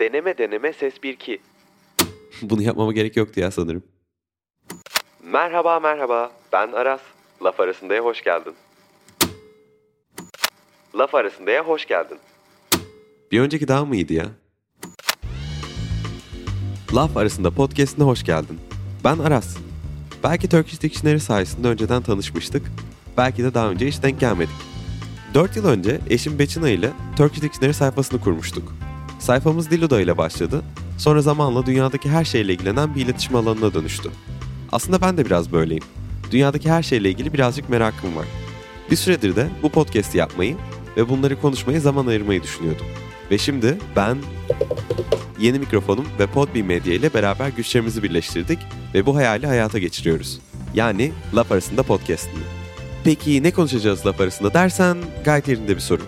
Deneme deneme ses 1-2. Bunu yapmama gerek yoktu ya sanırım. Merhaba merhaba ben Aras. Laf arasındaya hoş geldin. Laf arasındaya hoş geldin. Bir önceki daha mı iyiydi ya? Laf arasında podcastine hoş geldin. Ben Aras. Belki Turkish Dictionary sayesinde önceden tanışmıştık. Belki de daha önce hiç denk gelmedik. 4 yıl önce eşim Beçina ile Turkish Dictionary sayfasını kurmuştuk. Sayfamız Diluda ile başladı. Sonra zamanla dünyadaki her şeyle ilgilenen bir iletişim alanına dönüştü. Aslında ben de biraz böyleyim. Dünyadaki her şeyle ilgili birazcık merakım var. Bir süredir de bu podcast'i yapmayı ve bunları konuşmaya zaman ayırmayı düşünüyordum. Ve şimdi ben yeni mikrofonum ve Podbean Medya ile beraber güçlerimizi birleştirdik ve bu hayali hayata geçiriyoruz. Yani Laf Arasında Podcast'ını. Peki ne konuşacağız laf arasında dersen gayet yerinde bir soru.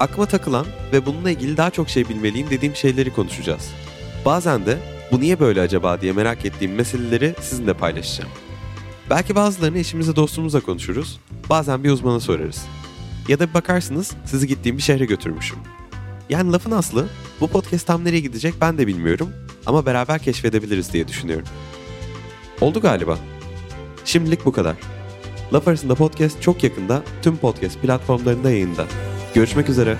Aklıma takılan ve bununla ilgili daha çok şey bilmeliyim dediğim şeyleri konuşacağız. Bazen de bu niye böyle acaba diye merak ettiğim meseleleri sizinle paylaşacağım. Belki bazılarını eşimizle dostumuzla konuşuruz, bazen bir uzmana sorarız. Ya da bir bakarsınız sizi gittiğim bir şehre götürmüşüm. Yani lafın aslı bu podcast tam nereye gidecek ben de bilmiyorum ama beraber keşfedebiliriz diye düşünüyorum. Oldu galiba. Şimdilik bu kadar. Laf arasında podcast çok yakında tüm podcast platformlarında yayında. Görüşmek üzere.